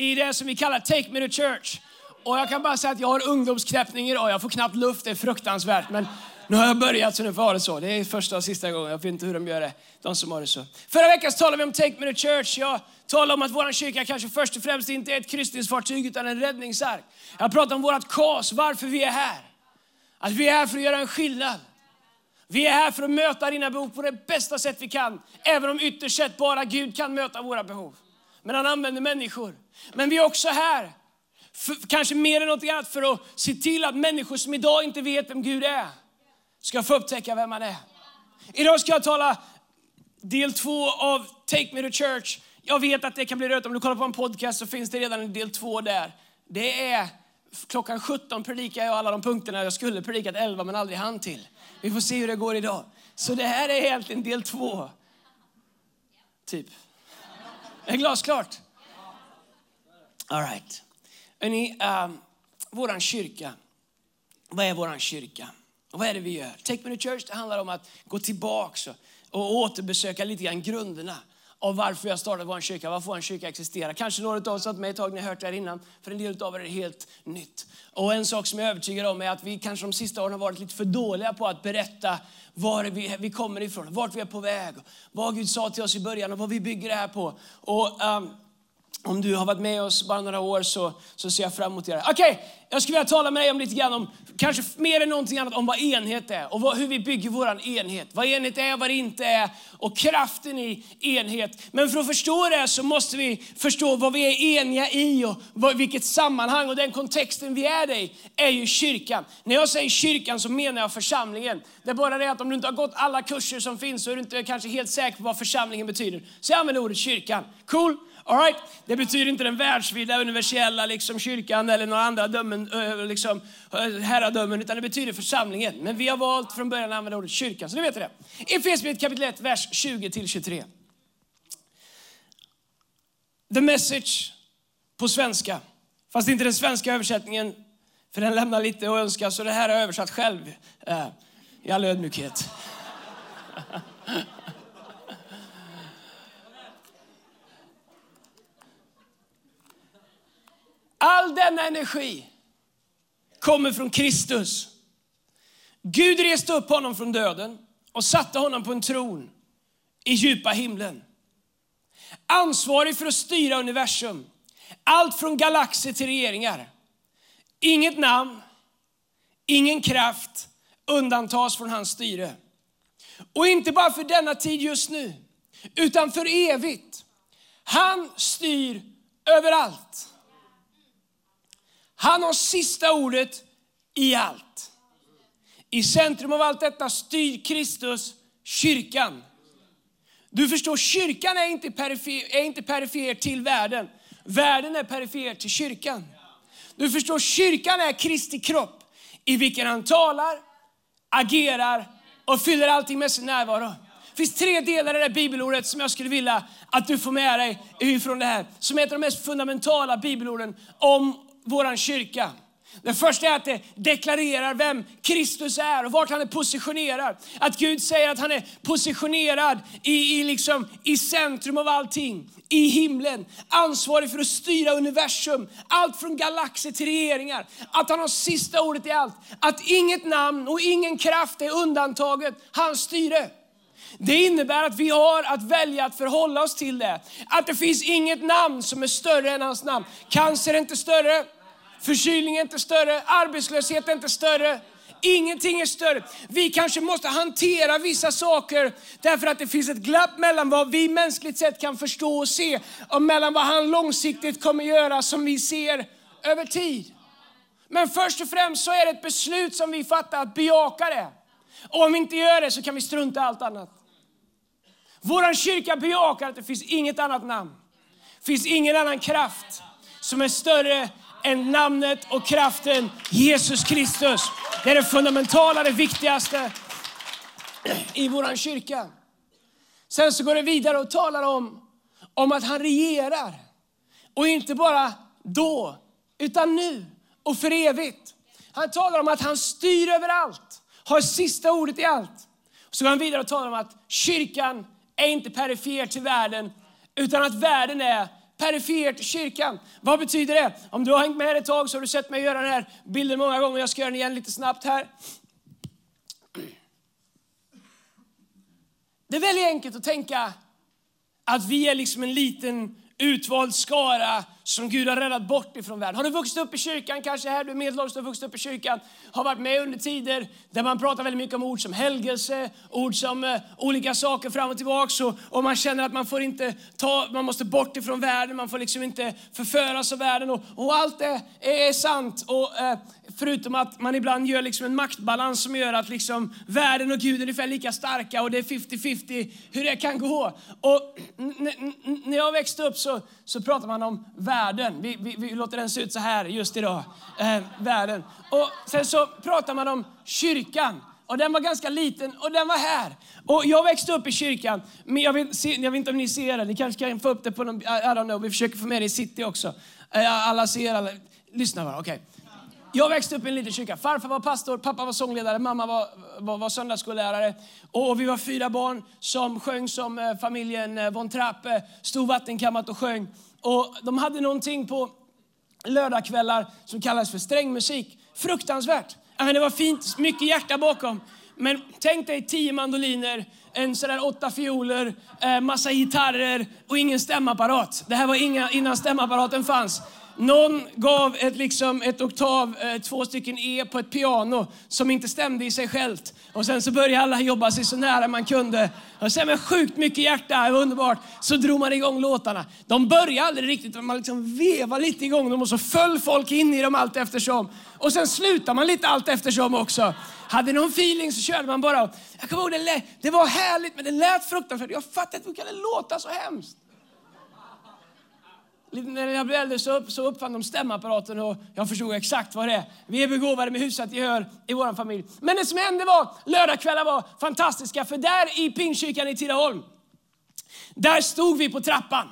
i det som vi kallar Take Me to Church. Och jag kan bara säga att jag har ungdomsknäppning idag. Jag får knappt luft, det är fruktansvärt. Men nu har jag börjat så nu får jag ha det så. Det är första och sista gången. Jag vet inte hur de gör det, de som har det så. Förra veckan talade vi om Take Me to Church. Jag talade om att vår kyrka kanske först och främst inte är ett kryssningsfartyg utan en räddningsark. Jag pratade om vårt kas, varför vi är här. Att vi är här för att göra en skillnad. Vi är här för att möta dina behov på det bästa sätt vi kan. Även om ytterst sett bara Gud kan möta våra behov. Men han använder människor. Men vi är också här, för, kanske mer än något annat, för att se till att människor som idag inte vet vem Gud är, ska få upptäcka vem han är. Idag ska jag tala del två av Take Me to Church. Jag vet att det kan bli rött. Om du kollar på en podcast så finns det redan en del två där. Det är klockan 17 predikar jag alla de punkterna jag skulle predikat 11 men aldrig hann till. Vi får se hur det går idag. Så det här är egentligen del två. Typ. Är det glasklart? All right. Hörrni, um, våran kyrka. Vad är våran kyrka? Och vad är det vi gör? Take Me to Church det handlar om att gå tillbaka och, och återbesöka lite grann grunderna av varför jag startade vår kyrka, varför vår kyrka existerar. Kanske några av oss har varit med ett tag, ni har hört det här innan. För en del av er är det helt nytt. Och en sak som jag är övertygad om är att vi kanske de sista åren har varit lite för dåliga på att berätta var vi, vi kommer ifrån, vart vi är på väg, vad Gud sa till oss i början och vad vi bygger det här på. Och, um, om du har varit med oss bara några år så, så ser jag fram emot det. Okej, okay, jag skulle vilja tala med dig om lite grann om, kanske mer än någonting annat, om vad enhet är och vad, hur vi bygger vår enhet. Vad enhet är, vad det inte är och kraften i enhet. Men för att förstå det så måste vi förstå vad vi är eniga i och vad, vilket sammanhang och den kontexten vi är i är ju kyrkan. När jag säger kyrkan så menar jag församlingen. Det är bara det att om du inte har gått alla kurser som finns så är du inte kanske helt säker på vad församlingen betyder. Så jag använder ordet kyrkan. Cool? All right? Det betyder inte den världsvida, universella liksom, kyrkan eller några andra dömen, liksom, herradömen, utan det betyder församlingen. Men vi har valt från början att använda ordet kyrkan, så ni vet det. Efesierbrevet kapitel 1, vers 20-23. The message på svenska, fast inte den svenska översättningen, för den lämnar lite att önska, så det här har jag översatt själv eh, i all ödmjukhet. All denna energi kommer från Kristus. Gud reste upp honom från döden och satte honom på en tron i djupa himlen. Ansvarig för att styra universum. Allt från galaxer till regeringar. Inget namn, ingen kraft undantas från hans styre. Och inte bara för denna tid just nu, utan för evigt. Han styr överallt. Han har sista ordet i allt. I centrum av allt detta styr Kristus kyrkan. Du förstår, kyrkan är inte, perifer, är inte perifer till världen. Världen är perifer till kyrkan. Du förstår, kyrkan är Kristi kropp i vilken han talar, agerar och fyller allting med sin närvaro. Det finns tre delar i det här bibelordet som jag skulle vilja att du får med dig ifrån det här. Som är ett av de mest fundamentala bibelorden om vår kyrka. Det första är att det deklarerar vem Kristus är och vart han är positionerad. Att Gud säger att han är positionerad i, i, liksom, i centrum av allting, i himlen. Ansvarig för att styra universum, allt från galaxer till regeringar. Att han har sista ordet i allt. Att inget namn och ingen kraft är undantaget hans styre. Det innebär att vi har att välja att förhålla oss till det. Att det finns inget namn som är större än hans namn. Cancer är inte större, förkylning är inte större, arbetslöshet är inte större. Ingenting är större. Vi kanske måste hantera vissa saker därför att det finns ett glapp mellan vad vi mänskligt sett kan förstå och se och mellan vad han långsiktigt kommer göra som vi ser över tid. Men först och främst så är det ett beslut som vi fattar att bejaka det. Och om vi inte gör det så kan vi strunta allt annat. Vår kyrka bejakar att det finns inget annat namn. Det finns ingen annan kraft som är större än namnet och kraften Jesus Kristus. Det är det fundamentala, det viktigaste i vår kyrka. Sen så går det vidare och talar om, om att han regerar. Och inte bara då, utan nu och för evigt. Han talar om att han styr över allt, har sista ordet i allt. Så går han vidare och talar om att kyrkan är inte perifer till världen, utan att världen är perifer till kyrkan. Vad betyder det? Om du har hängt med ett tag så har du sett mig göra den här bilden många gånger. Jag ska göra den igen lite snabbt här. Det är väldigt enkelt att tänka att vi är liksom en liten utvald skara som Gud har räddat bort ifrån världen. Har du vuxit upp i kyrkan, kanske här, du är medelålders, du vuxit upp i kyrkan, har varit med under tider där man pratar väldigt mycket om ord som helgelse, ord som eh, olika saker fram och tillbaks och, och, man känner att man får inte ta, man måste bort ifrån världen, man får liksom inte förföras av världen och, och allt det är är sant. Och, eh, förutom att man ibland gör liksom en maktbalans som gör att liksom världen och Gud är ungefär lika starka och det är 50-50 hur det kan gå. Och när jag växte upp så, så pratade man om världen världen. Vi, vi, vi låter den se ut så här just idag. Eh, världen. Och sen så pratar man om kyrkan. Och den var ganska liten och den var här. Och jag växte upp i kyrkan. Men jag, vill se, jag vet inte om ni ser det. Ni kanske kan få upp det på någon, I don't know. Vi försöker få med det i city också. Eh, alla ser, alla. Lyssna bara, okej. Okay. Jag växte upp i en liten kyrka. Farfar var pastor, pappa var sångledare, mamma var, var, var söndagsskollärare. Och och vi var fyra barn som sjöng som eh, familjen eh, Von Trapp, eh, stod vattenkammat och sjöng. Och de hade någonting på lördagskvällar som kallades för strängmusik. Fruktansvärt. Men det var fint, mycket hjärta bakom. Men tänk dig tio mandoliner, en sådär åtta fioler, eh, massa gitarrer och ingen stämapparat. Det här var inga, innan stämapparaten fanns. Någon gav ett, liksom, ett oktav, eh, två stycken E på ett piano som inte stämde i sig självt. Och sen så började alla jobba sig så nära man kunde. Och sen med sjukt mycket hjärta, det var underbart, så drog man igång låtarna. De började aldrig riktigt, man liksom vevade lite igång dem och så föll folk in i dem allt eftersom. Och sen slutade man lite allt eftersom också. Hade någon feeling så körde man bara. Jag kommer ihåg, det, lät, det var härligt men det lät fruktansvärt. Jag fattar inte hur kan det låta så hemskt när jag blev äldre så, upp, så uppfann de stämapparaten och jag förstod exakt vad det är. Vi är begåvade med hyfsat gehör i vår familj. Men det som hände var, lördagskvällar var fantastiska för där i Pingstkyrkan i Tidaholm, där stod vi på trappan.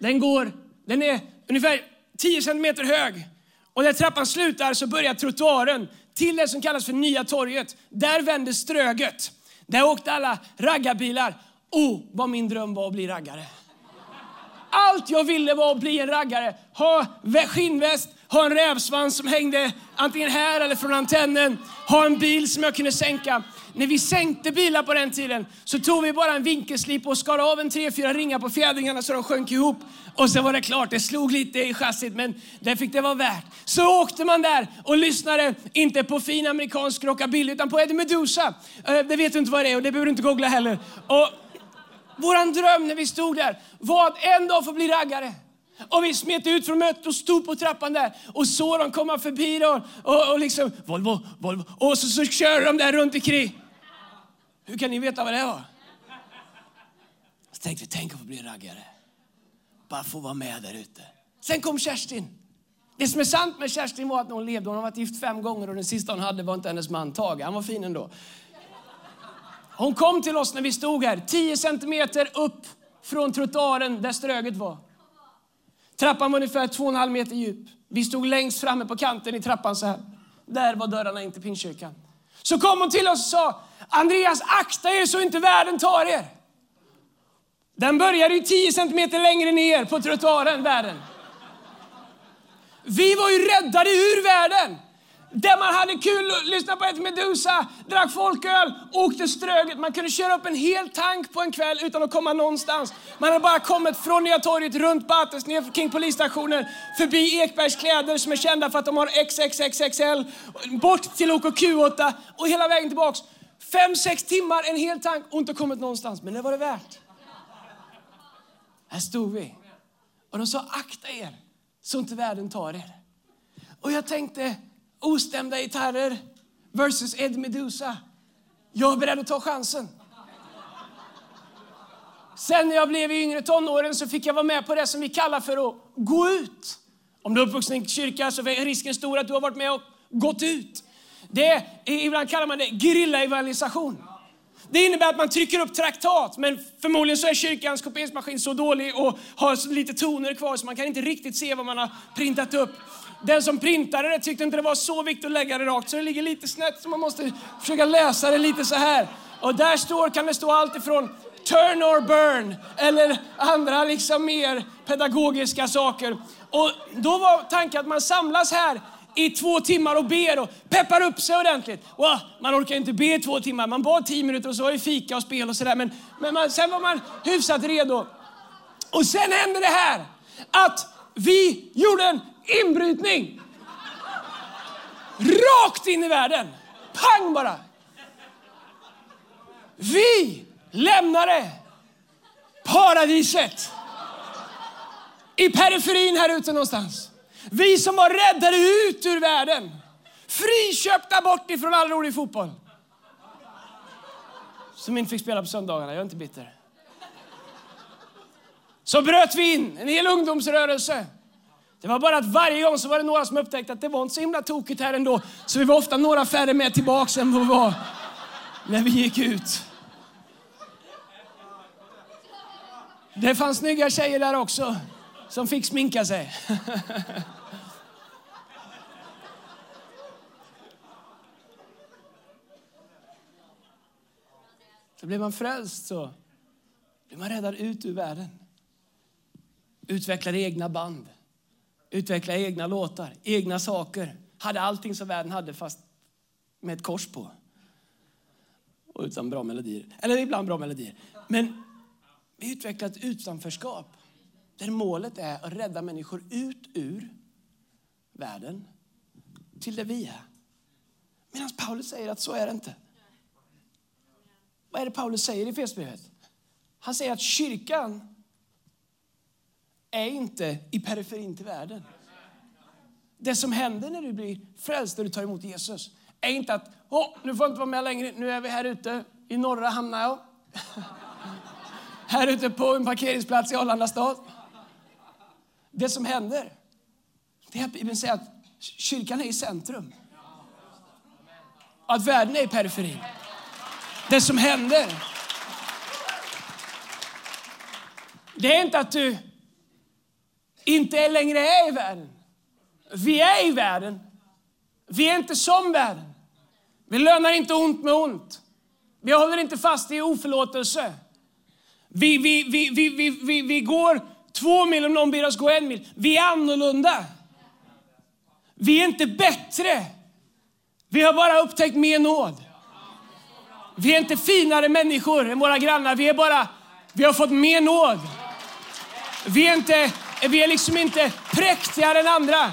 Den går, den är ungefär 10 centimeter hög. Och där trappan slutar så börjar trottoaren till det som kallas för Nya torget. Där vänder Ströget. Där åkte alla raggarbilar. Oh, vad min dröm var att bli raggare. Allt jag ville var att bli en raggare. Ha skinnväst, ha en rävsvans som hängde antingen här eller från antennen. Ha en bil som jag kunde sänka. När vi sänkte bilar på den tiden så tog vi bara en vinkelslip och skar av en tre, fyra ringar på fjädringarna så de sjönk ihop. Och sen var det klart, det slog lite i chassit men det fick det vara värt. Så åkte man där och lyssnade, inte på fin amerikansk rockabilly utan på Eddie Meduza. Eh, det vet du inte vad det är och det behöver du inte googla heller. Och vår dröm när vi stod där var att en dag få bli raggare. Och vi smet ut från mötet och stod på trappan där och såg dem komma förbi då, och, och liksom Volvo, Volvo. Och så, så körde de där runt omkring. Hur kan ni veta vad det var? Så tänkte vi, tänk att få bli raggare. Bara få vara med där ute. Sen kom Kerstin. Det som är sant med Kerstin var att när hon levde, hon har varit gift fem gånger och den sista hon hade var inte hennes man Tage. Han var fin ändå. Hon kom till oss när vi stod här, 10 centimeter upp från trottoaren där Ströget var. Trappan var ungefär 2,5 meter djup. Vi stod längst framme på kanten i trappan så här. Där var dörrarna in till Pingstkyrkan. Så kom hon till oss och sa, Andreas akta er så inte världen tar er. Den började ju 10 centimeter längre ner på trottoaren, världen. Vi var ju räddade ur världen. Där man hade kul, lyssnade på ett Medusa, drack folköl, åkte Ströget. Man kunde köra upp en hel tank på en kväll utan att komma någonstans. Man hade bara kommit från Nya torget, runt Battes, ner kring polisstationen, förbi Ekbergs kläder som är kända för att de har XXXXL, bort till OKQ8 och hela vägen tillbaks. Fem, sex timmar, en hel tank och inte kommit någonstans. Men det var det värt. Här stod vi. Och de sa akta er så inte världen tar er. Och jag tänkte, ostämda gitarrer versus Ed Medusa. Jag är beredd att ta chansen. Sen när jag blev i yngre tonåren så fick jag vara med på det som vi kallar för att gå ut Om du är uppvuxen i en kyrka så är risken stor att du har varit med och gått ut. Det är, ibland kallar man det gerillaevangelisation. Det innebär att man trycker upp traktat, men förmodligen så är kyrkans kopieringsmaskin så dålig och har så lite toner kvar så man kan inte riktigt se vad man har printat upp. Den som printade det tyckte inte det var så viktigt att lägga det rakt så det ligger lite snett så man måste försöka läsa det lite så här. Och där står, kan det stå allt ifrån turn or burn eller andra liksom mer pedagogiska saker. Och då var tanken att man samlas här i två timmar och ber och peppar upp sig ordentligt. Wow, man orkar inte be i två timmar, man bad tio minuter och så var det fika och spel och sådär. Men, men man, sen var man hyfsat redo. Och sen hände det här att vi gjorde en inbrytning. Rakt in i världen. Pang bara. Vi lämnade paradiset i periferin här ute någonstans. Vi som var räddade ut ur världen. Friköpta bort ifrån all rolig fotboll. Som inte fick spela på söndagarna, jag är inte bitter. Så bröt vi in en hel ungdomsrörelse. Det var bara att varje gång så var det några som upptäckte att det var inte så himla tokigt här ändå. Så vi var ofta några färre med tillbaks än vad vi var när vi gick ut. Det fanns snygga tjejer där också som fick sminka sig. Så blir man frälst så blir man räddad ut ur världen. Utvecklar egna band, Utvecklade egna låtar, egna saker. Hade allting som världen hade fast med ett kors på. Och utan bra melodier. Eller ibland bra melodier. Men vi utvecklar ett utanförskap där målet är att rädda människor ut ur världen till det vi är. Medan Paulus säger att så är det inte. Vad är det Paulus säger i Efesierbrevet? Han säger att kyrkan är inte i periferin till världen. Det som händer när du blir frälst när du tar emot Jesus är inte att oh, nu får jag inte vara med längre, nu är vi här ute i norra hamnar jag. här ute på en parkeringsplats i Arlanda stad. Det som händer det är att Bibeln säger att kyrkan är i centrum. Att världen är i periferin. Det som händer det är inte att du inte längre är i världen. Vi är i världen. Vi är inte som världen. Vi lönar inte ont med ont. Vi håller inte fast i oförlåtelse. Vi, vi, vi, vi, vi, vi, vi går två mil om någon ber oss gå en mil. Vi är annorlunda. Vi är inte bättre. Vi har bara upptäckt mer nåd. Vi är inte finare människor än våra grannar. Vi är bara, vi har fått mer nåd. Vi är, inte, vi är liksom inte präktigare än andra.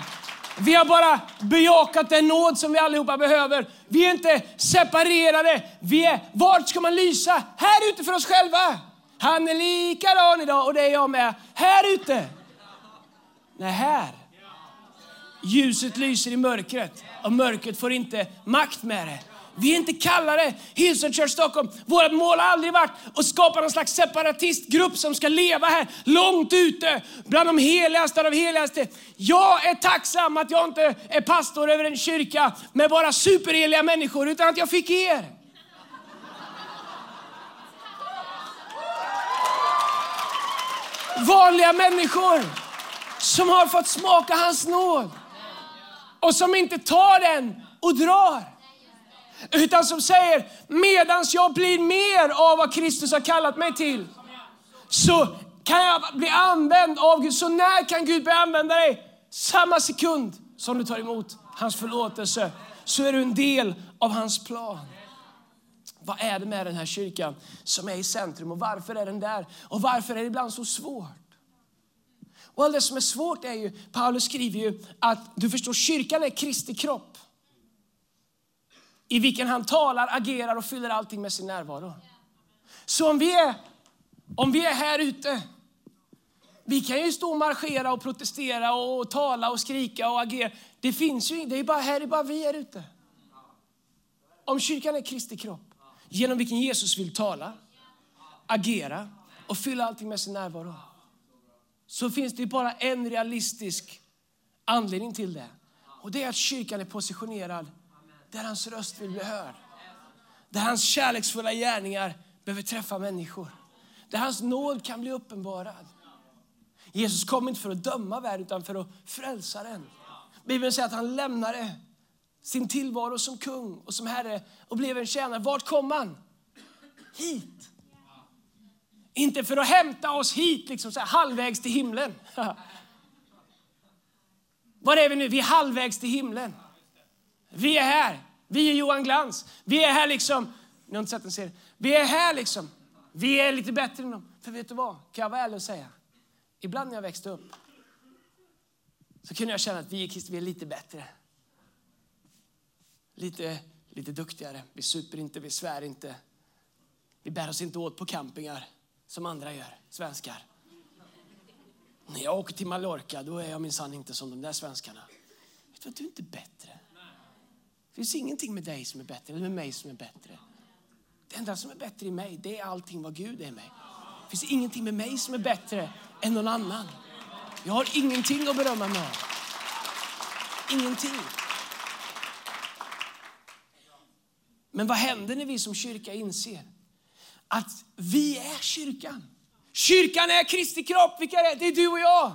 Vi har bara bejakat den nåd som vi allihopa behöver. Vi är inte separerade. Vi är, vart ska man lysa? Här ute för oss själva. Han är likadan idag och det är jag med. Här ute. Nej, här. Ljuset lyser i mörkret och mörkret får inte makt med det. Vi är inte kallade, Hillsong Church Stockholm. Vårt mål har aldrig varit att skapa någon slags separatistgrupp som ska leva här långt ute bland de heligaste av de heligaste. Jag är tacksam att jag inte är pastor över en kyrka med bara superheliga människor utan att jag fick er. Vanliga människor som har fått smaka hans nåd och som inte tar den och drar. Utan som säger, medans jag blir mer av vad Kristus har kallat mig till, så kan jag bli använd av Gud. Så när kan Gud börja använda dig? Samma sekund som du tar emot hans förlåtelse, så är du en del av hans plan. Vad är det med den här kyrkan som är i centrum och varför är den där? Och varför är det ibland så svårt? Och allt det som är svårt är ju, Paulus skriver ju att du förstår, kyrkan är Kristi kropp i vilken han talar, agerar och fyller allting med sin närvaro. Så om vi är, om vi är här ute, vi kan ju stå och marschera och protestera och tala och skrika och agera. Det finns ju det är bara här, det är bara vi här ute. Om kyrkan är Kristi kropp, genom vilken Jesus vill tala, agera och fylla allting med sin närvaro, så finns det bara en realistisk anledning till det. Och det är att kyrkan är positionerad där hans röst vill bli hörd. Där hans kärleksfulla gärningar behöver träffa människor. Där hans nåd kan bli uppenbarad. Jesus kom inte för att döma världen utan för att frälsa den. Bibeln säger att han lämnade sin tillvaro som kung och som herre och blev en tjänare. Vart kom han? Hit. Inte för att hämta oss hit, liksom så här, halvvägs till himlen. Var är vi nu? Vi är halvvägs till himlen. Vi är här. Vi är Johan Glans. Vi är här liksom, ni har inte sett en serie. Vi är här liksom. Vi är lite bättre än dem. För vet du vad? Kan jag vara ärlig och säga? Ibland när jag växte upp så kunde jag känna att vi är vi är lite bättre. Lite, lite duktigare. Vi super inte, vi svär inte. Vi bär oss inte åt på campingar som andra gör, svenskar. När jag åker till Mallorca då är jag minsann inte som de där svenskarna. Vet du, du är inte bättre. Det finns ingenting med dig som är bättre eller med mig som är bättre. Det enda som är bättre i mig, det är allting vad Gud är i mig. Det finns ingenting med mig som är bättre än någon annan. Jag har ingenting att berömma mig av. Ingenting. Men vad händer när vi som kyrka inser att vi är kyrkan? Kyrkan är Kristi kropp. Vilka är det? Det är du och jag.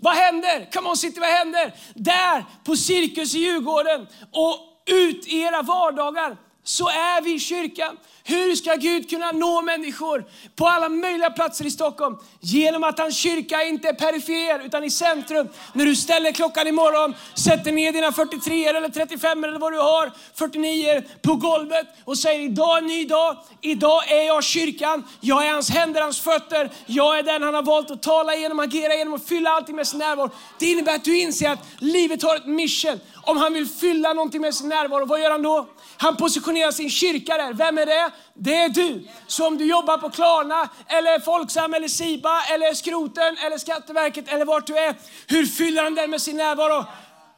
Vad händer? Come on city, vad händer? Där på Cirkus i Djurgården och ut i era vardagar så är vi kyrkan. Hur ska Gud kunna nå människor på alla möjliga platser i Stockholm? Genom att hans kyrka inte är perifer utan i centrum. När du ställer klockan imorgon, sätter ner dina 43 eller 35 eller vad du har, 49 på golvet och säger idag är en ny dag. Idag är jag kyrkan. Jag är hans händer, hans fötter. Jag är den han har valt att tala genom, agera genom och fylla allting med sin närvaro. Det innebär att du inser att livet har ett mission. Om han vill fylla någonting med sin närvaro, vad gör han då? Han positionerar sin kyrka där. Vem är det? Det är du. Så om du jobbar på Klarna, eller Folksam, eller Siba, eller Skroten, eller Skatteverket, eller vart du är. Hur fyller han den med sin närvaro?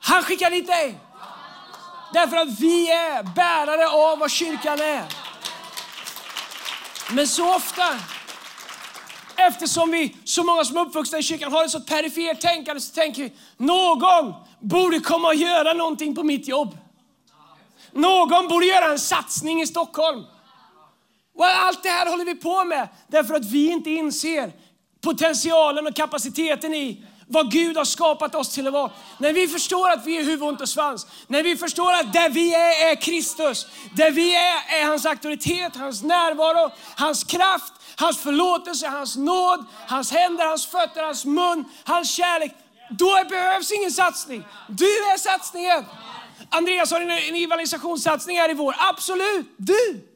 Han skickar dit dig. Därför att vi är bärare av vad kyrkan är. Men så ofta, eftersom vi, så många som är uppvuxna i kyrkan har ett så perifert tänkande, så tänker vi, någon borde komma och göra någonting på mitt jobb. Någon borde göra en satsning i Stockholm. Och allt det här håller vi på med därför att vi inte inser potentialen och kapaciteten i vad Gud har skapat oss till att vara. När vi förstår att vi är huvud, ont och svans, när vi förstår att där vi är är Kristus, där vi är är hans auktoritet, hans närvaro, hans kraft, hans förlåtelse, hans nåd, hans händer, hans fötter, hans mun, hans kärlek. Då behövs ingen satsning. Du är satsningen. Andreas har en, en evangelisationssatsning här i vår. Absolut, du!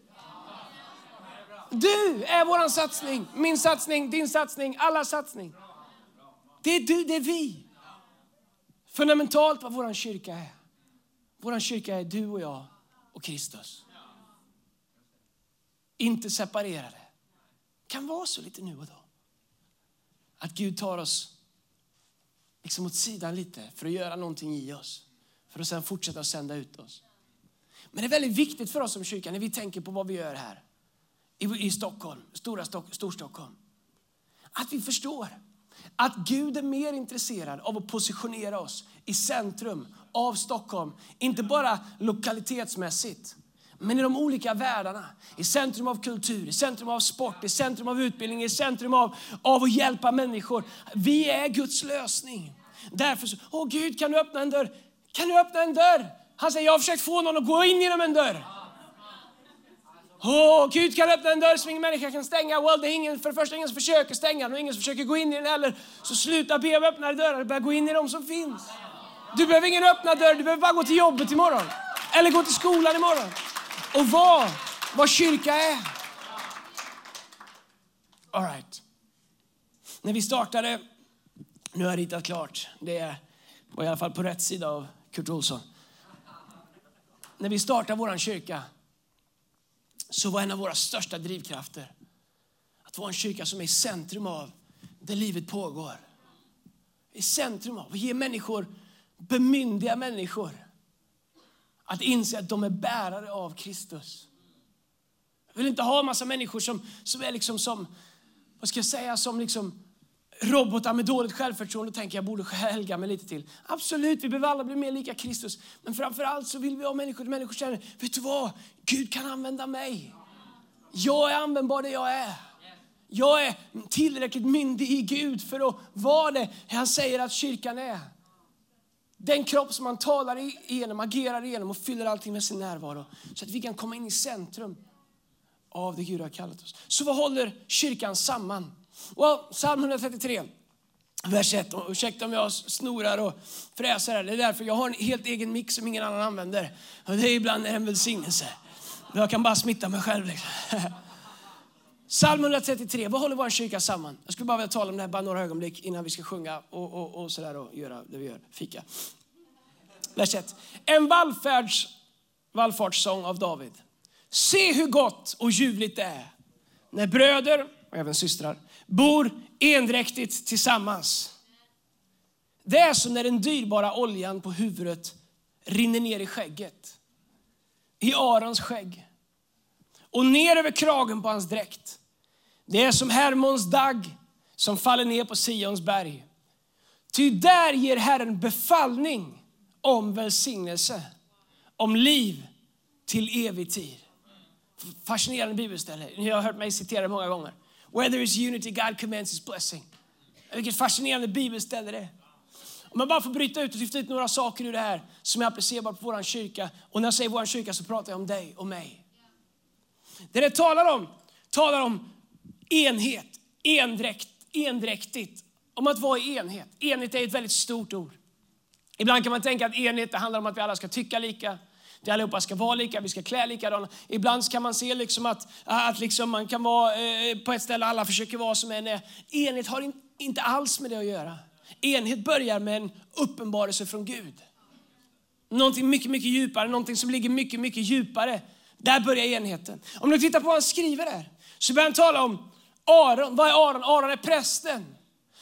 Du är vår satsning, min satsning, din satsning, alla satsning. Det är du, det är vi. Fundamentalt vad vår kyrka är. Vår kyrka är du och jag och Kristus. Inte separerade. kan vara så lite nu och då. Att Gud tar oss liksom åt sidan lite för att göra någonting i oss. För att sedan fortsätta att sända ut oss. Men det är väldigt viktigt för oss som kyrka när vi tänker på vad vi gör här i, i Stockholm, stora Stock, Storstockholm. Att vi förstår att Gud är mer intresserad av att positionera oss i centrum av Stockholm. Inte bara lokalitetsmässigt, men i de olika världarna. I centrum av kultur, i centrum av sport, i centrum av utbildning, i centrum av, av att hjälpa människor. Vi är Guds lösning. Därför så, åh Gud kan du öppna en dörr? Kan du öppna en dörr? Han säger, jag har försökt få någon att gå in genom en dörr. Oh, Gud kan öppna en dörr som ingen människa kan stänga. Well, det är ingen, för det första ingen som försöker stänga den och ingen som försöker gå in i den heller. Så sluta be om öppnade dörrar och börja gå in i de som finns. Du behöver ingen öppna dörr, du behöver bara gå till jobbet imorgon. Eller gå till skolan imorgon. Och vara vad kyrka är. All right. När vi startade, nu har jag ritat klart, det var i alla fall på rätt sida av Kurt Olsson. När vi startade vår kyrka så var en av våra största drivkrafter att vara en kyrka som är i centrum av där livet pågår. I centrum av, att ge människor, bemyndiga människor att inse att de är bärare av Kristus. Jag vill inte ha en massa människor som, som är liksom som, vad ska jag säga, som liksom robotar med dåligt självförtroende och tänker jag borde helga mig lite till. Absolut, vi behöver alla bli mer lika Kristus. Men framför allt så vill vi ha människor där människor känner, vet du vad? Gud kan använda mig. Jag är användbar där jag är. Jag är tillräckligt myndig i Gud för att vara det han säger att kyrkan är. Den kropp som han talar igenom, agerar igenom och fyller allting med sin närvaro. Så att vi kan komma in i centrum av det Gud har kallat oss. Så vad håller kyrkan samman? Well, psalm 133, vers 1. Ursäkta om jag snorar och fräser här. Det är därför jag har en helt egen mix som ingen annan använder. Och det är ibland en välsignelse. Jag kan bara smitta mig själv. Liksom. Psalm 133, vad håller vår kyrka samman? Jag skulle bara vilja tala om det här bara några ögonblick innan vi ska sjunga och, och, och sådär och göra det vi gör, fika. Vers 1. En vallfärds, vallfartssång av David. Se hur gott och ljuvligt det är när bröder och även systrar bor endräktigt tillsammans. Det är som när den dyrbara oljan på huvudet rinner ner i skägget, i Arons skägg och ner över kragen på hans dräkt. Det är som Hermons dagg som faller ner på Sions berg. Ty där ger Herren befallning om välsignelse, om liv till evig tid. Fascinerande bibelställe. Ni har hört mig citera det många gånger. Where there is unity, God commands his blessing. Vilket fascinerande bibelställe det är. Om jag bara får bryta ut och lyfta ut några saker ur det här som är applicerbart på vår kyrka. Och när jag säger vår kyrka så pratar jag om dig och mig. Det det talar om, talar om enhet, endräkt, endräktigt. Om att vara i enhet. Enhet är ett väldigt stort ord. Ibland kan man tänka att enhet handlar om att vi alla ska tycka lika. Vi allihopa ska vara lika, vi ska klä likadana. Ibland kan man se liksom att, att liksom man kan vara eh, på ett ställe alla försöker vara som en är. Enhet har inte alls med det att göra. Enhet börjar med en uppenbarelse från Gud. Någonting mycket, mycket djupare, någonting som ligger mycket, mycket djupare. Där börjar enheten. Om du tittar på vad han skriver där, så börjar han tala om Aron. Vad är Aron? Aron är prästen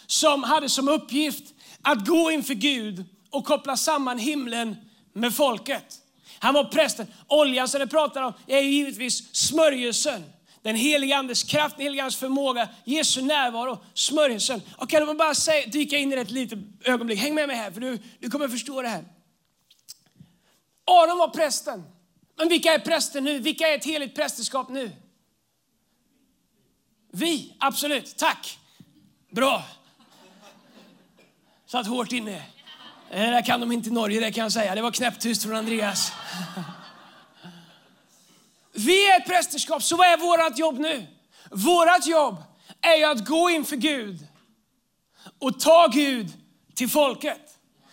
som hade som uppgift att gå inför Gud och koppla samman himlen med folket. Han var prästen. Oljan som det pratar om är givetvis smörjelsen. Den helige Andes kraft, den helige Andes förmåga, Jesu närvaro, smörjelsen. Och kan man bara säga, dyka in i det ett litet ögonblick. Häng med mig här, för du, du kommer förstå det här. Aron var prästen. Men vilka är präster nu? Vilka är ett heligt prästerskap nu? Vi, absolut. Tack. Bra. Satt hårt inne. Eh, det där kan de inte i Norge, det kan jag säga. Det var knäpptyst från Andreas. Vi är ett prästerskap, så vad är vårt jobb nu? Vårt jobb är ju att gå inför Gud och ta Gud till folket.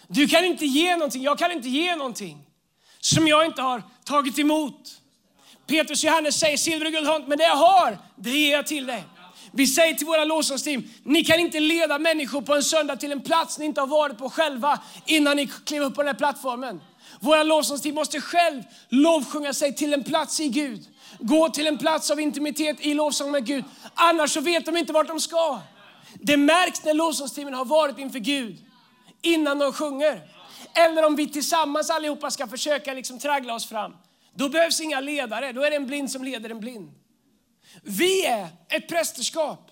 Du kan inte ge någonting, jag kan inte ge någonting som jag inte har tagit emot. Petrus och Johannes säger silver och guld har men det jag har, det ger jag till dig. Vi säger till våra lovsångsteam, ni kan inte leda människor på en söndag till en plats ni inte har varit på själva innan ni kliver upp på den här plattformen. Våra lovsångsteam måste själv lovsjunga sig till en plats i Gud. Gå till en plats av intimitet i lovsång med Gud. Annars så vet de inte vart de ska. Det märks när lovsångsteamen har varit inför Gud innan de sjunger. Eller om vi tillsammans allihopa ska försöka liksom traggla oss fram. Då behövs inga ledare, då är det en blind som leder en blind. Vi är ett prästerskap.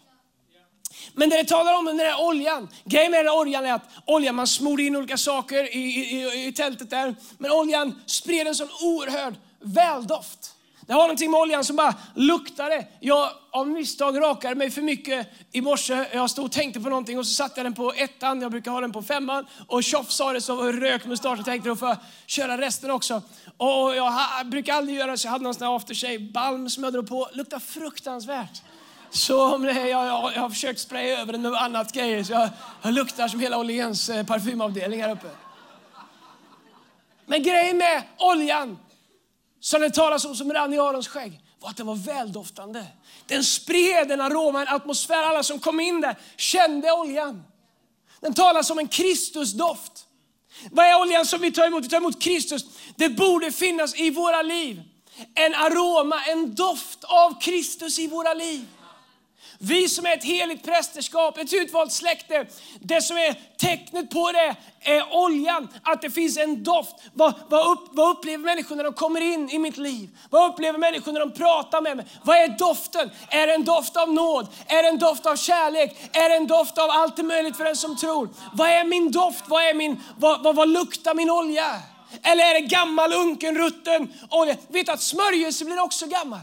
Men när det talar om den där oljan, grejen med den oljan är att oljan, man smorde in olika saker i, i, i, i tältet där, men oljan spred en sån oerhörd väldoft. Det har någonting med oljan som bara luktade. Jag av misstag rakade mig för mycket i morse. Jag stod och tänkte på någonting och så satte jag den på ettan. Jag brukar ha den på femman. Och tjoff sa det så rök mustasch och tänkte då får jag köra resten också. Och jag brukar aldrig göra så. Jag hade någon sån här aftershave balm som jag drog på. Luktar fruktansvärt. Så om det, jag, jag, jag har försökt spraya över den med annat grejer. Så jag, jag luktar som hela Åhléns eh, parfymavdelning här uppe. Men grejen med oljan som det talas om som rann i Arons skägg var att den var väldoftande. Den spred en aroma, en atmosfär. Alla som kom in där kände oljan. Den talas om en Kristusdoft. Vad är oljan som vi tar emot? Vi tar emot Kristus. Det borde finnas i våra liv en aroma, en doft av Kristus i våra liv. Vi som är ett heligt prästerskap, ett utvalt släkte. Det som är tecknet på det är oljan, att det finns en doft. Vad, vad, upp, vad upplever människor när de kommer in i mitt liv? Vad upplever människor när de pratar med mig? Vad är doften? Är det en doft av nåd? Är det en doft av kärlek? Är det en doft av allt är möjligt för den som tror? Vad är min doft? Vad, är min, vad, vad, vad luktar min olja? Eller är det gammal, unken, rutten olja? Vet du att smörjelse blir också gammal?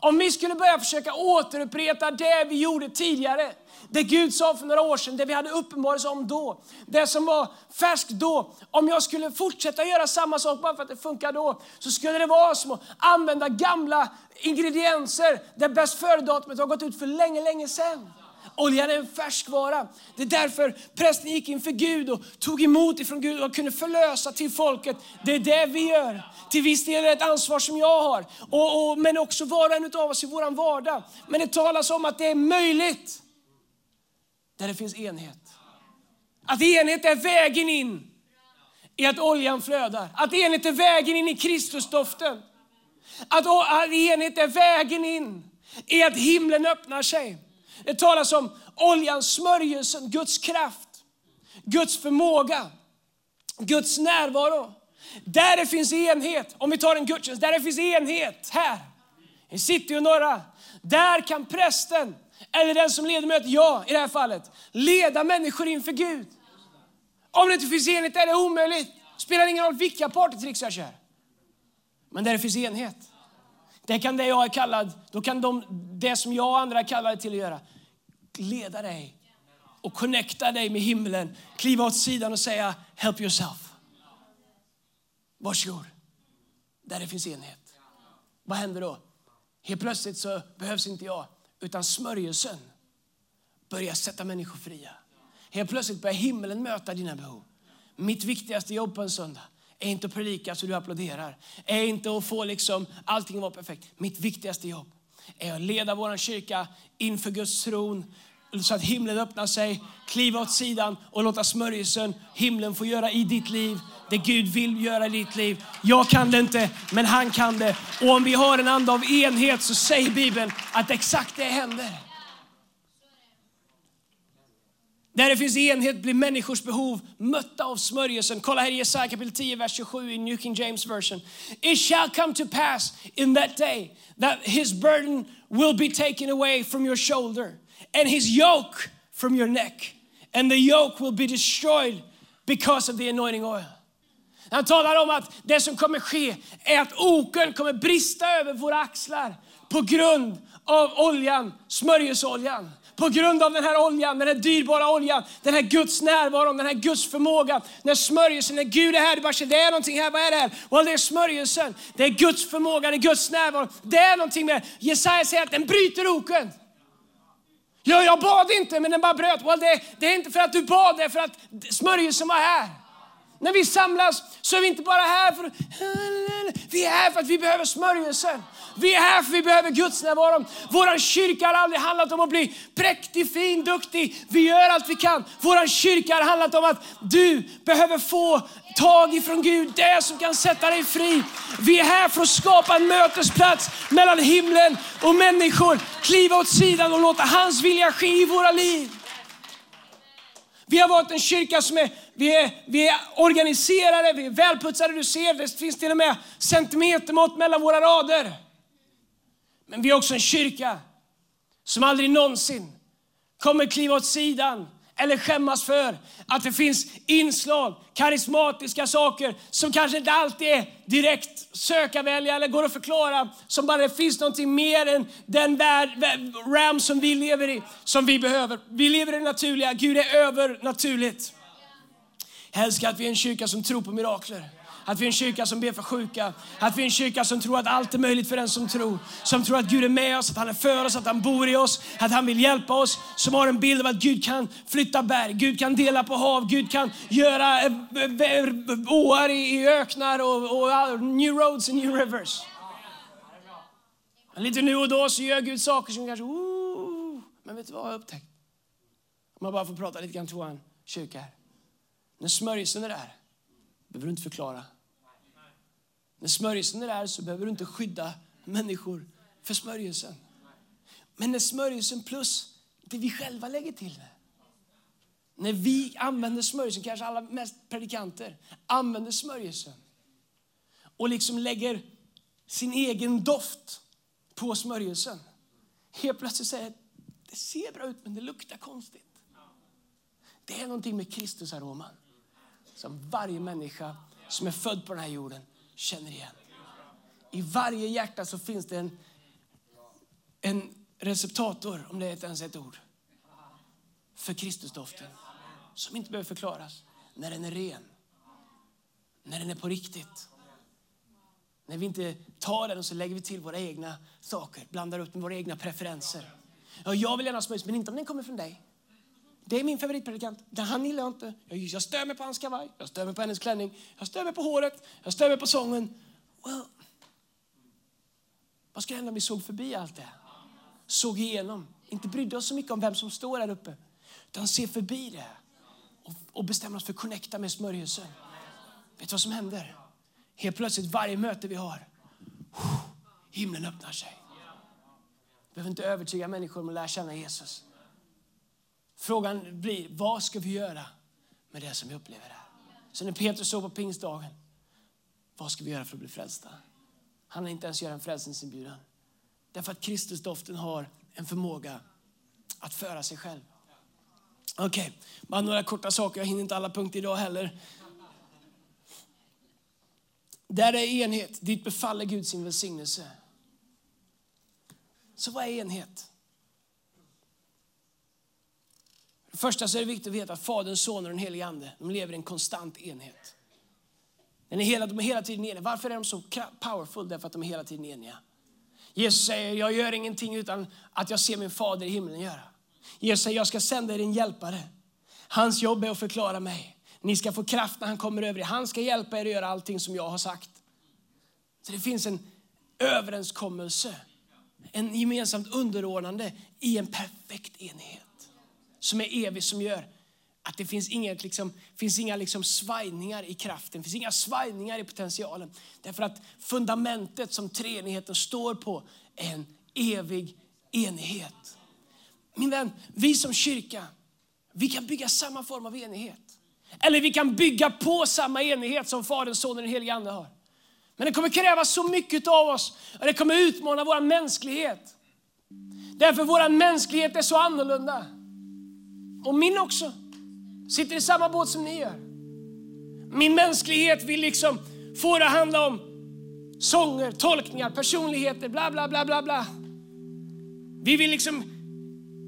Om vi skulle börja försöka återupprepa det vi gjorde tidigare, det Gud sa för några år sedan, det vi hade uppenbarelse om då, det som var färskt då. Om jag skulle fortsätta göra samma sak bara för att det funkar då, så skulle det vara som att använda gamla ingredienser där bäst före-datumet har gått ut för länge, länge sedan. Oljan är en färskvara. Det är därför prästen gick inför Gud och tog emot ifrån Gud och kunde förlösa till folket. Det är det vi gör. Till viss del är det ett ansvar som jag har, och, och, men också var och en av oss i vår vardag. Men det talas om att det är möjligt där det finns enhet. Att enhet är vägen in i att oljan flödar. Att enhet är vägen in i Kristusdoften. Att, att enhet är vägen in i att himlen öppnar sig. Det talas om oljan, smörjelsen, Guds kraft, Guds förmåga, Guds närvaro. Där det finns enhet, om vi tar en gudstjänst, där det finns enhet här i city och norra, där kan prästen, eller den som leder mötet, jag i det här fallet, leda människor inför Gud. Om det inte finns enhet är det omöjligt. Spelar ingen roll vilka partytricks jag kör. Men där det finns enhet, det kan det jag är kallad, då kan de, det som jag och andra är kallade till att göra, leda dig och connecta dig med himlen. Kliva åt sidan och säga help yourself. Varsågod. Där det finns enhet. Vad händer då? Helt plötsligt så behövs inte jag, utan smörjelsen börjar sätta människor fria. Helt plötsligt börjar himlen möta dina behov. Mitt viktigaste jobb på en söndag är inte att predika så du applåderar. Är inte att få liksom allting att vara perfekt. Mitt viktigaste jobb är att leda vår kyrka inför Guds tron så att himlen öppnar sig, kliva åt sidan och låta smörjelsen, himlen få göra i ditt liv det Gud vill göra i ditt liv. Jag kan det inte, men han kan det. Och om vi har en ande av enhet så säger Bibeln att exakt det händer. Där det finns enhet blir människors behov mötta av smörjelsen. Kolla här i Jesaja kapitel 10, vers 27 i New King James version. It shall come to pass in that day that his burden will be taken away from your shoulder and his yoke from your neck. And the yoke will be destroyed because of the anointing oil. Han talar om att det som kommer ske är att oken kommer brista över våra axlar på grund av oljan, smörjelseoljan. På grund av den här oljan, den här dyrbara oljan, den här Guds närvaro, den här Guds förmåga. När smörjelsen, när Gud är här, du bara, det är någonting här, vad är det här? Och det är smörjelsen, det är Guds förmåga, det är Guds närvaro. Det är någonting med, Jesaja säger att den bryter oken. Ja, jag bad inte, men den bara bröt. Well, det, det är inte för att du bad, det är för att smörjelsen var här. När vi samlas så är vi inte bara här för vi är här för att vi behöver smörjelsen. Vi är här för att vi behöver Guds närvaro. Vår kyrka har aldrig handlat om att bli präktig, fin, duktig. Vi gör allt vi kan. Vår kyrka har handlat om att du behöver få tag ifrån Gud, det som kan sätta dig fri. Vi är här för att skapa en mötesplats mellan himlen och människor. Kliva åt sidan och låta hans vilja ske i våra liv. Vi har varit en kyrka som är, vi är, vi är organiserade, vi är välputsade. Du ser, det finns till och med centimetermått mellan våra rader. Men vi är också en kyrka som aldrig någonsin kommer kliva åt sidan eller skämmas för att det finns inslag, karismatiska saker som kanske inte alltid är direkt sökarvänliga eller går att förklara. Som bara det finns någonting mer än den värld, ram som vi lever i, som vi behöver. Vi lever i det naturliga, Gud är övernaturligt. Jag älskar att vi är en kyrka som tror på mirakler. Att vi är en kyrka som ber för sjuka. Att vi är en kyrka som tror att allt är möjligt för den som tror. Som tror att Gud är med oss, att han är för oss, att han bor i oss, att han vill hjälpa oss. Som har en bild av att Gud kan flytta berg, Gud kan dela på hav, Gud kan göra eh, eh, eh, åar i öknar och, och new roads and new rivers. Lite nu och då så gör Gud saker som kanske, oh, men vet du vad jag har upptäckt? Om man bara får prata lite grann till vår kyrka här. När smörjelsen är där, behöver du inte förklara. När smörjelsen är där så behöver du inte skydda människor för smörjelsen. Men när smörjelsen plus det vi själva lägger till. När vi använder smörjelsen, kanske alla mest predikanter, använder smörjelsen och liksom lägger sin egen doft på smörjelsen. Helt plötsligt säger det ser bra ut men det luktar konstigt. Det är någonting med Kristusaroman som varje människa som är född på den här jorden känner igen. I varje hjärta så finns det en, en receptator, om det är ens ett ord, för Kristusdoften som inte behöver förklaras. När den är ren, när den är på riktigt. När vi inte tar den och så lägger vi till våra egna saker, blandar upp med våra egna preferenser. Ja, jag vill gärna ha smörjelse, men inte om den kommer från dig. Det är min favoritpredikant. Han gillar jag inte. Jag stör mig på hans kavaj, jag stör mig på hennes klänning, jag stör mig på håret, jag stör mig på sången. Well, vad skulle hända om vi såg förbi allt det? Såg igenom. Inte brydde oss så mycket om vem som står där uppe. Utan se förbi det och, och bestämma oss för att connecta med smörjelsen. Vet du vad som händer? Helt plötsligt varje möte vi har, himlen öppnar sig. Vi behöver inte övertyga människor om att lära känna Jesus. Frågan blir, vad ska vi göra med det som vi upplever här? Så när Petrus såg på pingstdagen, vad ska vi göra för att bli frälsta? Han har inte ens göra en frälsningsinbjudan. Därför att Kristusdoften har en förmåga att föra sig själv. Okej, okay. bara några korta saker. Jag hinner inte alla punkter idag heller. Där är enhet, dit befaller Gud sin välsignelse. Så vad är enhet? För det första så är det viktigt att veta att Fadern, Sonen och den helige Ande de lever i en konstant enhet. Den är hela, de är hela tiden eniga. Varför är de så powerful? Därför att de är hela tiden eniga. Jesus säger, jag gör ingenting utan att jag ser min fader i himlen göra. Jesus säger, jag ska sända er en hjälpare. Hans jobb är att förklara mig. Ni ska få kraft när han kommer över er. Han ska hjälpa er att göra allting som jag har sagt. Så det finns en överenskommelse, en gemensamt underordnande i en perfekt enhet. Som är evig, som gör att det finns, inget, liksom, finns inga liksom svajningar i kraften, finns inga svajningar i potentialen. Därför att fundamentet som treenigheten står på är en evig enighet. Min vän, vi som kyrka, vi kan bygga samma form av enighet. Eller vi kan bygga på samma enighet som Fadern, Sonen och den helige Ande har. Men det kommer kräva så mycket av oss och det kommer utmana vår mänsklighet. Därför vår mänsklighet är så annorlunda. Och min också. Sitter i samma båt som ni gör. Min mänsklighet vill liksom få det att handla om sånger, tolkningar, personligheter, bla bla bla bla bla. Vi vill liksom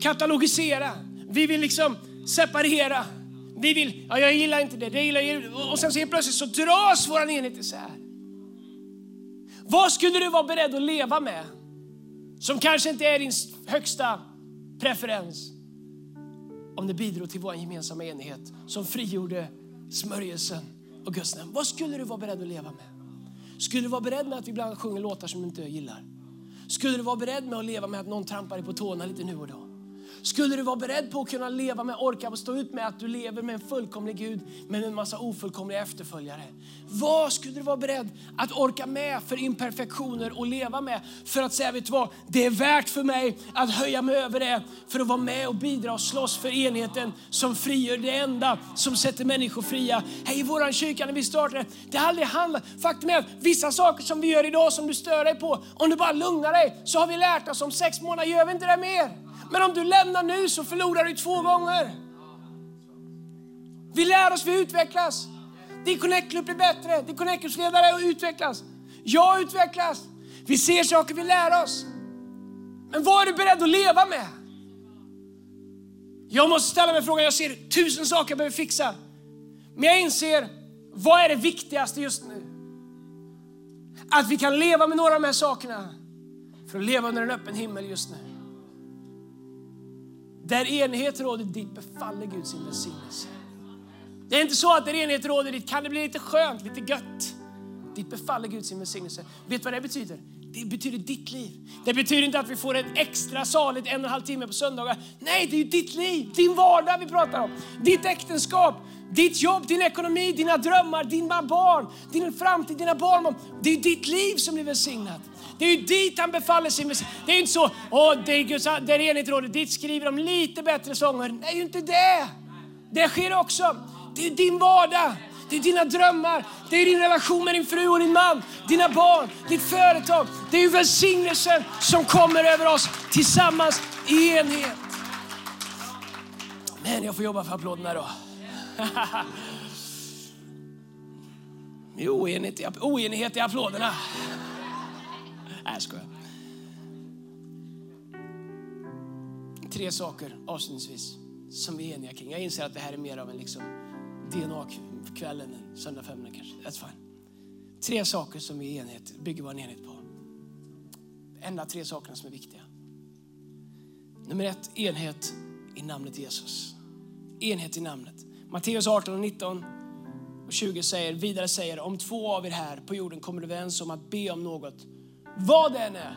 katalogisera. Vi vill liksom separera. Vi vill, ja jag gillar inte det, det gillar jag Och sen så helt plötsligt så dras vår enhet isär. Vad skulle du vara beredd att leva med? Som kanske inte är din högsta preferens. Om det bidrog till vår gemensamma enighet som frigjorde smörjelsen och Guds namn. Vad skulle du vara beredd att leva med? Skulle du vara beredd med att vi ibland sjunger låtar som du inte gillar? Skulle du vara beredd med att leva med att någon trampar dig på tårna lite nu och då? Skulle du vara beredd på att kunna leva med, orka och stå ut med att du lever med en fullkomlig Gud men en massa ofullkomliga efterföljare? Vad skulle du vara beredd att orka med för imperfektioner och leva med för att säga, vet du vad, det är värt för mig att höja mig över det för att vara med och bidra och slåss för enheten som frigör det enda som sätter människor fria. Här i våran kyrka när vi startade, det har aldrig handlat, faktum är att vissa saker som vi gör idag som du stör dig på, om du bara lugnar dig så har vi lärt oss om sex månader gör vi inte det mer. Men om du lämnar nu så förlorar du två gånger. Vi lär oss, vi utvecklas. Din connect blir bättre, din Connect-klubbsledare utvecklas. Jag utvecklas. Vi ser saker, vi lär oss. Men vad är du beredd att leva med? Jag måste ställa mig frågan, jag ser tusen saker jag behöver fixa. Men jag inser, vad är det viktigaste just nu? Att vi kan leva med några av de här sakerna för att leva under en öppen himmel just nu. Där enighet råder, dit befaller Gud sin välsignelse. Det är inte så att där enighet råder, dit kan det bli lite skönt, lite gött. Dit befaller Gud sin välsignelse. Vet du vad det betyder? Det betyder ditt liv. Det betyder inte att vi får ett extra saligt en och en halv timme på söndagar. Nej, det är ju ditt liv, din vardag vi pratar om. Ditt äktenskap, ditt jobb, din ekonomi, dina drömmar, dina barn, din framtid, dina barn. Det är ditt liv som blir välsignat. Det är ju dit han befaller sin. Det är inte så, åh, det är, Guds, det är enigt rådet, dit skriver de lite bättre sånger. Det är ju inte det. Det sker också. Det är din vardag. Det är dina drömmar, det är din relation med din fru och din man, dina barn, ditt företag. Det är ju välsignelsen som kommer över oss tillsammans i enhet. Men jag får jobba för applåderna då. oenighet i applåderna. Nej, jag skojar. Tre saker avslutningsvis som vi är eniga kring. Jag inser att det här är mer av en liksom DNA-kvällen, söndag förmiddag kanske. That's fine. Tre saker som vi enhet, bygger vår enhet på. Enda tre sakerna som är viktiga. Nummer ett, enhet i namnet Jesus. Enhet i namnet. Matteus 18 och 19 och 20 säger, vidare säger, om två av er här på jorden kommer överens om att be om något, vad det än är,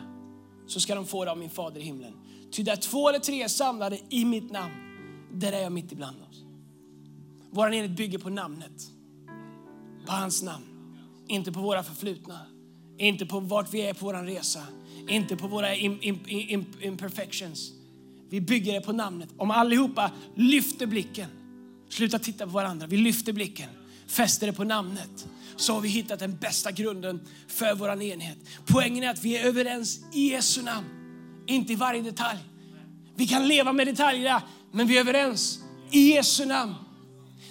så ska de få det av min fader i himlen. Ty där två eller tre är samlade i mitt namn, där är jag mitt ibland oss. Vår enhet bygger på namnet. På hans namn. Inte på våra förflutna. Inte på vart vi är på vår resa. Inte på våra imperfections. Vi bygger det på namnet. Om allihopa lyfter blicken, sluta titta på varandra, vi lyfter blicken, fäster det på namnet, så har vi hittat den bästa grunden för vår enhet. Poängen är att vi är överens i Jesu namn, inte i varje detalj. Vi kan leva med detaljerna, men vi är överens i Jesu namn.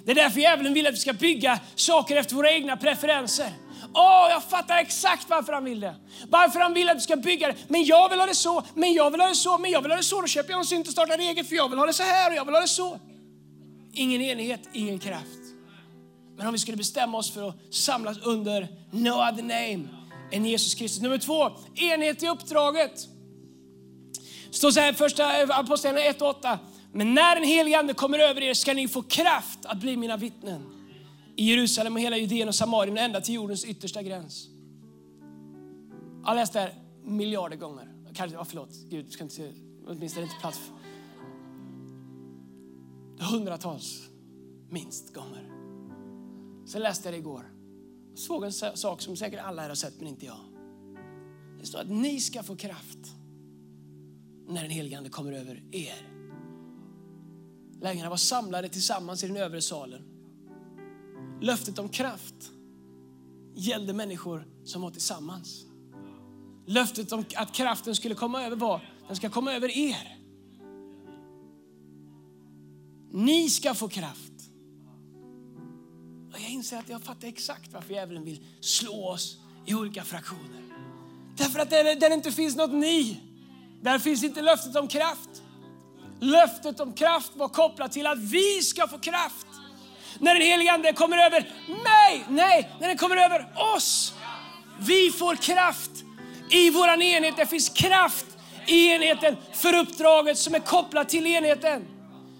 Det är därför djävulen vill att vi ska bygga saker efter våra egna preferenser. Åh, oh, jag fattar exakt varför han vill det. Varför han vill att vi ska bygga det. Men jag vill ha det så, men jag vill ha det så, men jag vill ha det så. Då köper jag en synt och startar eget för jag vill ha det så här och jag vill ha det så. Ingen enighet, ingen kraft. Men om vi skulle bestämma oss för att samlas under no other name än Jesus Kristus. Nummer två, enhet i uppdraget. Det står så här, första eh, Apostlagärningarna 1-8. Men när den helige Ande kommer över er ska ni få kraft att bli mina vittnen i Jerusalem och hela Judeen och Samarien ända till jordens yttersta gräns. Jag har läst det här miljarder gånger. Kanske, oh, förlåt, Gud, ska inte, åtminstone inte plats hundratals, minst, gånger. Sen läste jag det igår. Jag såg en sak som säkert alla här har sett, men inte jag. Det står att ni ska få kraft när den helige Ande kommer över er. Lärjungarna var samlade tillsammans i den övre salen. Löftet om kraft gällde människor som var tillsammans. Löftet om att kraften skulle komma över var, den ska komma över er. Ni ska få kraft. Jag inser att jag fattar exakt varför djävulen vill slå oss i olika fraktioner. Därför att där det inte finns något ni, där finns inte löftet om kraft. Löftet om kraft var kopplat till att vi ska få kraft. När den helige Ande kommer över mig, nej, när den kommer över oss. Vi får kraft i vår enhet. Det finns kraft i enheten för uppdraget som är kopplat till enheten.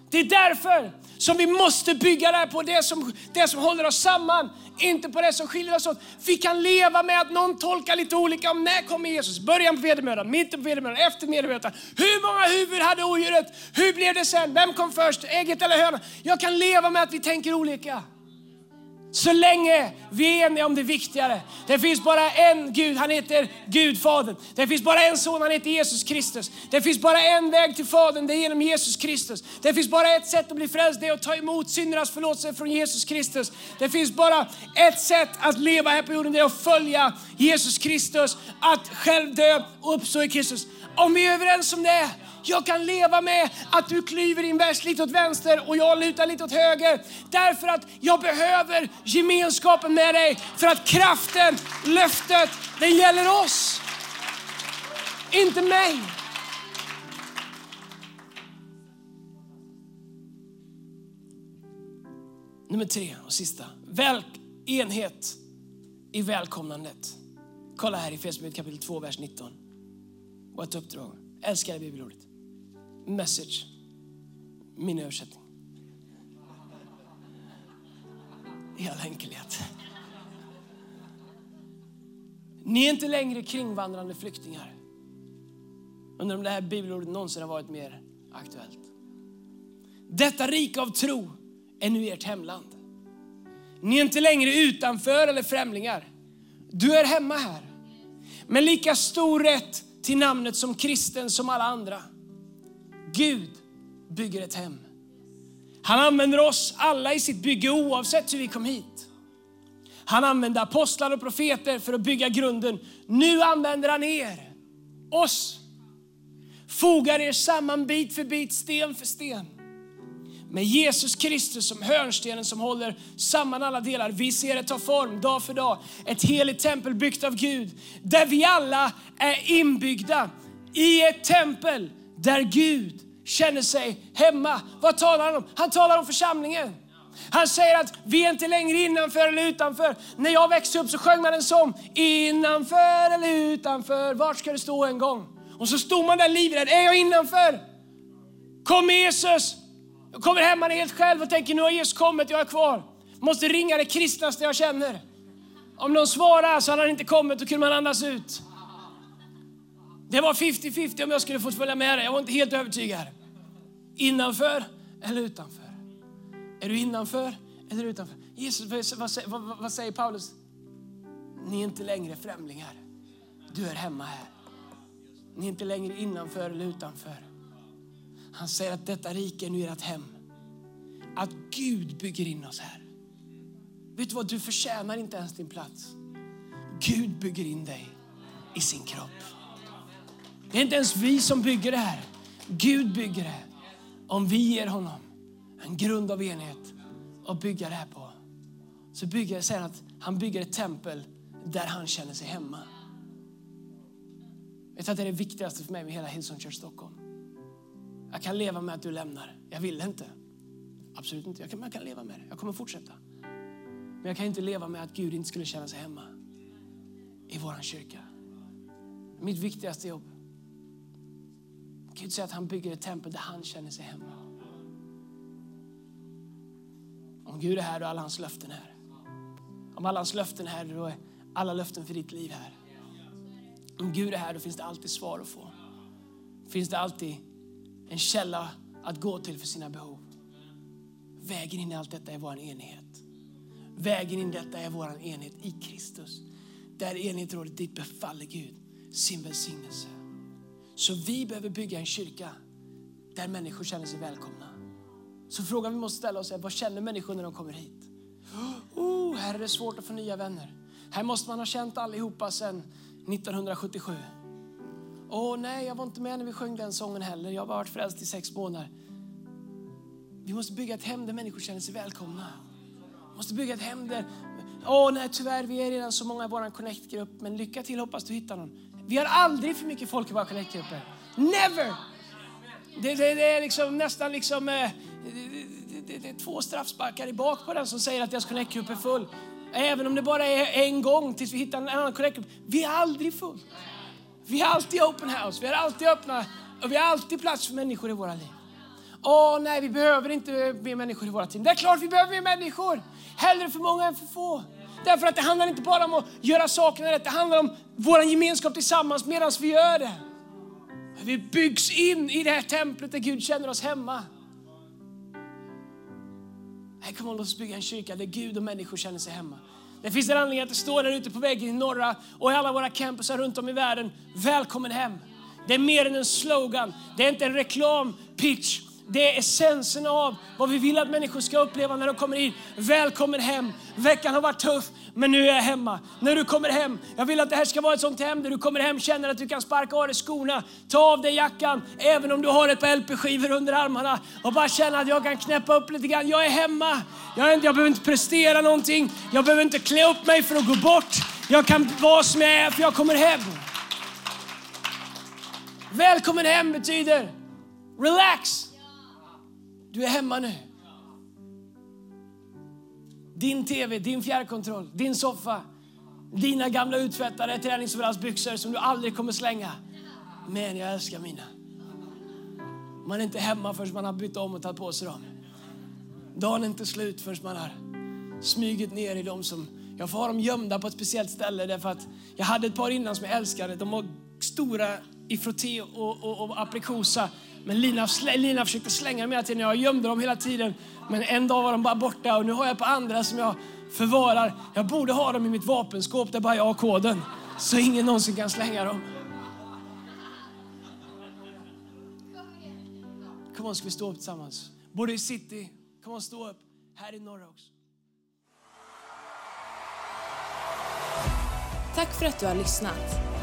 Det är därför som vi måste bygga det här på det som, det som håller oss samman, inte på det som skiljer oss åt. Vi kan leva med att någon tolkar lite olika om när kommer Jesus? Början på vedermödan, mitten på vedermödan, efter vedermödan. Hur många huvud hade odjuret? Hur blev det sen? Vem kom först? Ägget eller hönan? Jag kan leva med att vi tänker olika. Så länge vi är eniga om det viktigare. Det finns bara en Gud, han heter Gudfadern. Det finns bara en son, han heter Jesus Kristus. Det finns bara en väg till Fadern, det är genom Jesus Kristus. Det finns bara ett sätt att bli frälst, det är att ta emot syndernas förlåtelse från Jesus Kristus. Det finns bara ett sätt att leva här på jorden, det är att följa Jesus Kristus, att själv dö och uppstå i Kristus. Om vi är överens om det, jag kan leva med att du klyver din vers lite åt vänster och jag lutar lite åt höger. Därför att jag behöver gemenskapen med dig. För att kraften, löftet, den gäller oss. Inte mig. Nummer tre och sista. Väl, enhet i välkomnandet. Kolla här i Fesbrevet kapitel 2, vers 19. Vårt uppdrag. Älskar det bibelordet. Message, min översättning. I all enkelhet. Ni är inte längre kringvandrande flyktingar. Undrar om det här bibelordet någonsin har varit mer aktuellt. Detta rike av tro är nu ert hemland. Ni är inte längre utanför eller främlingar. Du är hemma här. Med lika stor rätt till namnet som kristen som alla andra. Gud bygger ett hem. Han använder oss alla i sitt bygge oavsett hur vi kom hit. Han använde apostlar och profeter för att bygga grunden. Nu använder han er, oss. Fogar er samman bit för bit, sten för sten. Med Jesus Kristus som hörnstenen som håller samman alla delar. Vi ser det ta form dag för dag. Ett heligt tempel byggt av Gud. Där vi alla är inbyggda i ett tempel där Gud känner sig hemma. Vad talar han om? Han talar om församlingen. Han säger att vi är inte längre innanför eller utanför. När jag växte upp så sjöng man en sång. Innanför eller utanför, vart ska du stå en gång? Och så stod man där livrädd. Är jag innanför? Kom Jesus! Jag kommer hem, man är helt själv och tänker nu har Jesus kommit, jag är kvar. Måste ringa det kristnaste jag känner. Om någon svarar så hade han inte kommit, då kunde man andas ut. Det var 50-50 om jag skulle få följa med dig. Jag var inte helt övertygad. Innanför eller utanför? Är du innanför eller utanför? Jesus, vad, vad, vad, vad säger Paulus? Ni är inte längre främlingar. Du är hemma här. Ni är inte längre innanför eller utanför. Han säger att detta rike är nu ert hem. Att Gud bygger in oss här. Vet du vad, du förtjänar inte ens din plats. Gud bygger in dig i sin kropp. Det är inte ens vi som bygger det här. Gud bygger det. Om vi ger honom en grund av enhet att bygga det här på. Så bygger, säger han att han bygger ett tempel där han känner sig hemma. Vet att det är det viktigaste för mig med hela Hillsong Church Stockholm. Jag kan leva med att du lämnar. Jag vill inte. Absolut inte. Jag kan, jag kan leva med det. Jag kommer fortsätta. Men jag kan inte leva med att Gud inte skulle känna sig hemma i vår kyrka. Mitt viktigaste jobb. Gud säger att han bygger ett tempel där han känner sig hemma. Om Gud är här då är alla hans löften här. Om alla hans löften är här då är alla löften för ditt liv här. Om Gud är här då finns det alltid svar att få. Finns det alltid en källa att gå till för sina behov. Vägen in i allt detta är vår enhet. Vägen in i detta är vår enhet i Kristus. Där enhet råder, dit befaller Gud sin välsignelse. Så vi behöver bygga en kyrka där människor känner sig välkomna. Så frågan vi måste ställa oss är, vad känner människor när de kommer hit? Oh, här är det svårt att få nya vänner. Här måste man ha känt allihopa sedan 1977. Åh nej, jag var inte med när vi sjöng den sången heller. Jag har varit frälst i sex månader. Vi måste bygga ett hem där människor känner sig välkomna. Vi måste bygga ett hem där, åh nej tyvärr, vi är redan så många i vår connect-grupp, men lycka till, hoppas du hittar någon. Vi har aldrig för mycket folk i våra connect-grupper. Never! Det, det, det, är liksom nästan liksom, eh, det, det, är två straffsparkar i bak på den som säger att deras connect-grupp är full. Även om det bara är en gång tills vi hittar en annan connect-grupp. Vi är aldrig full. Vi har alltid open house, vi har alltid öppna och vi har alltid plats för människor i våra liv. Åh nej, vi behöver inte mer människor i våra team. Det är klart vi behöver mer människor. Hellre för många än för få. Därför att det handlar inte bara om att göra sakerna rätt, det handlar om vår gemenskap tillsammans medan vi gör det. Vi byggs in i det här templet där Gud känner oss hemma. Här kommer låt oss bygga en kyrka där Gud och människor känner sig hemma. Det finns en anledning att det står där ute på väggen i norra och i alla våra campusar runt om i världen. Välkommen hem. Det är mer än en slogan. Det är inte en reklampitch. Det är essensen av vad vi vill att människor ska uppleva när de kommer in. Välkommen hem. Veckan har varit tuff, men nu är jag hemma. När du kommer hem, jag vill att det här ska vara ett sånt hem där du kommer hem känner att du kan sparka av dig skorna, ta av dig jackan, även om du har ett par LP-skivor under armarna och bara känna att jag kan knäppa upp lite grann. Jag är hemma. Jag, är inte, jag behöver inte prestera någonting. Jag behöver inte klä upp mig för att gå bort. Jag kan vara som jag är för jag kommer hem. Välkommen hem betyder relax. Du är hemma nu. Din TV, din fjärrkontroll, din soffa, dina gamla uttvättade träningsoverallsbyxor som du aldrig kommer slänga. Men jag älskar mina. Man är inte hemma förrän man har bytt om och tagit på sig dem. Dagen är inte slut förrän man har smugit ner i dem som Jag får ha dem gömda på ett speciellt ställe därför att jag hade ett par innan som jag älskade. De var stora i frotté och, och, och aprikosa. Men Lina, Lina försökte slänga dem hela tiden. Jag gömde dem hela tiden. Men en dag var de bara borta och nu har jag på andra som jag förvarar. Jag borde ha dem i mitt vapenskåp där bara jag har koden. Så ingen någonsin kan slänga dem. Kom on, ska vi stå upp tillsammans? Både i city, kom on, stå upp. Här i norra också. Tack för att du har lyssnat.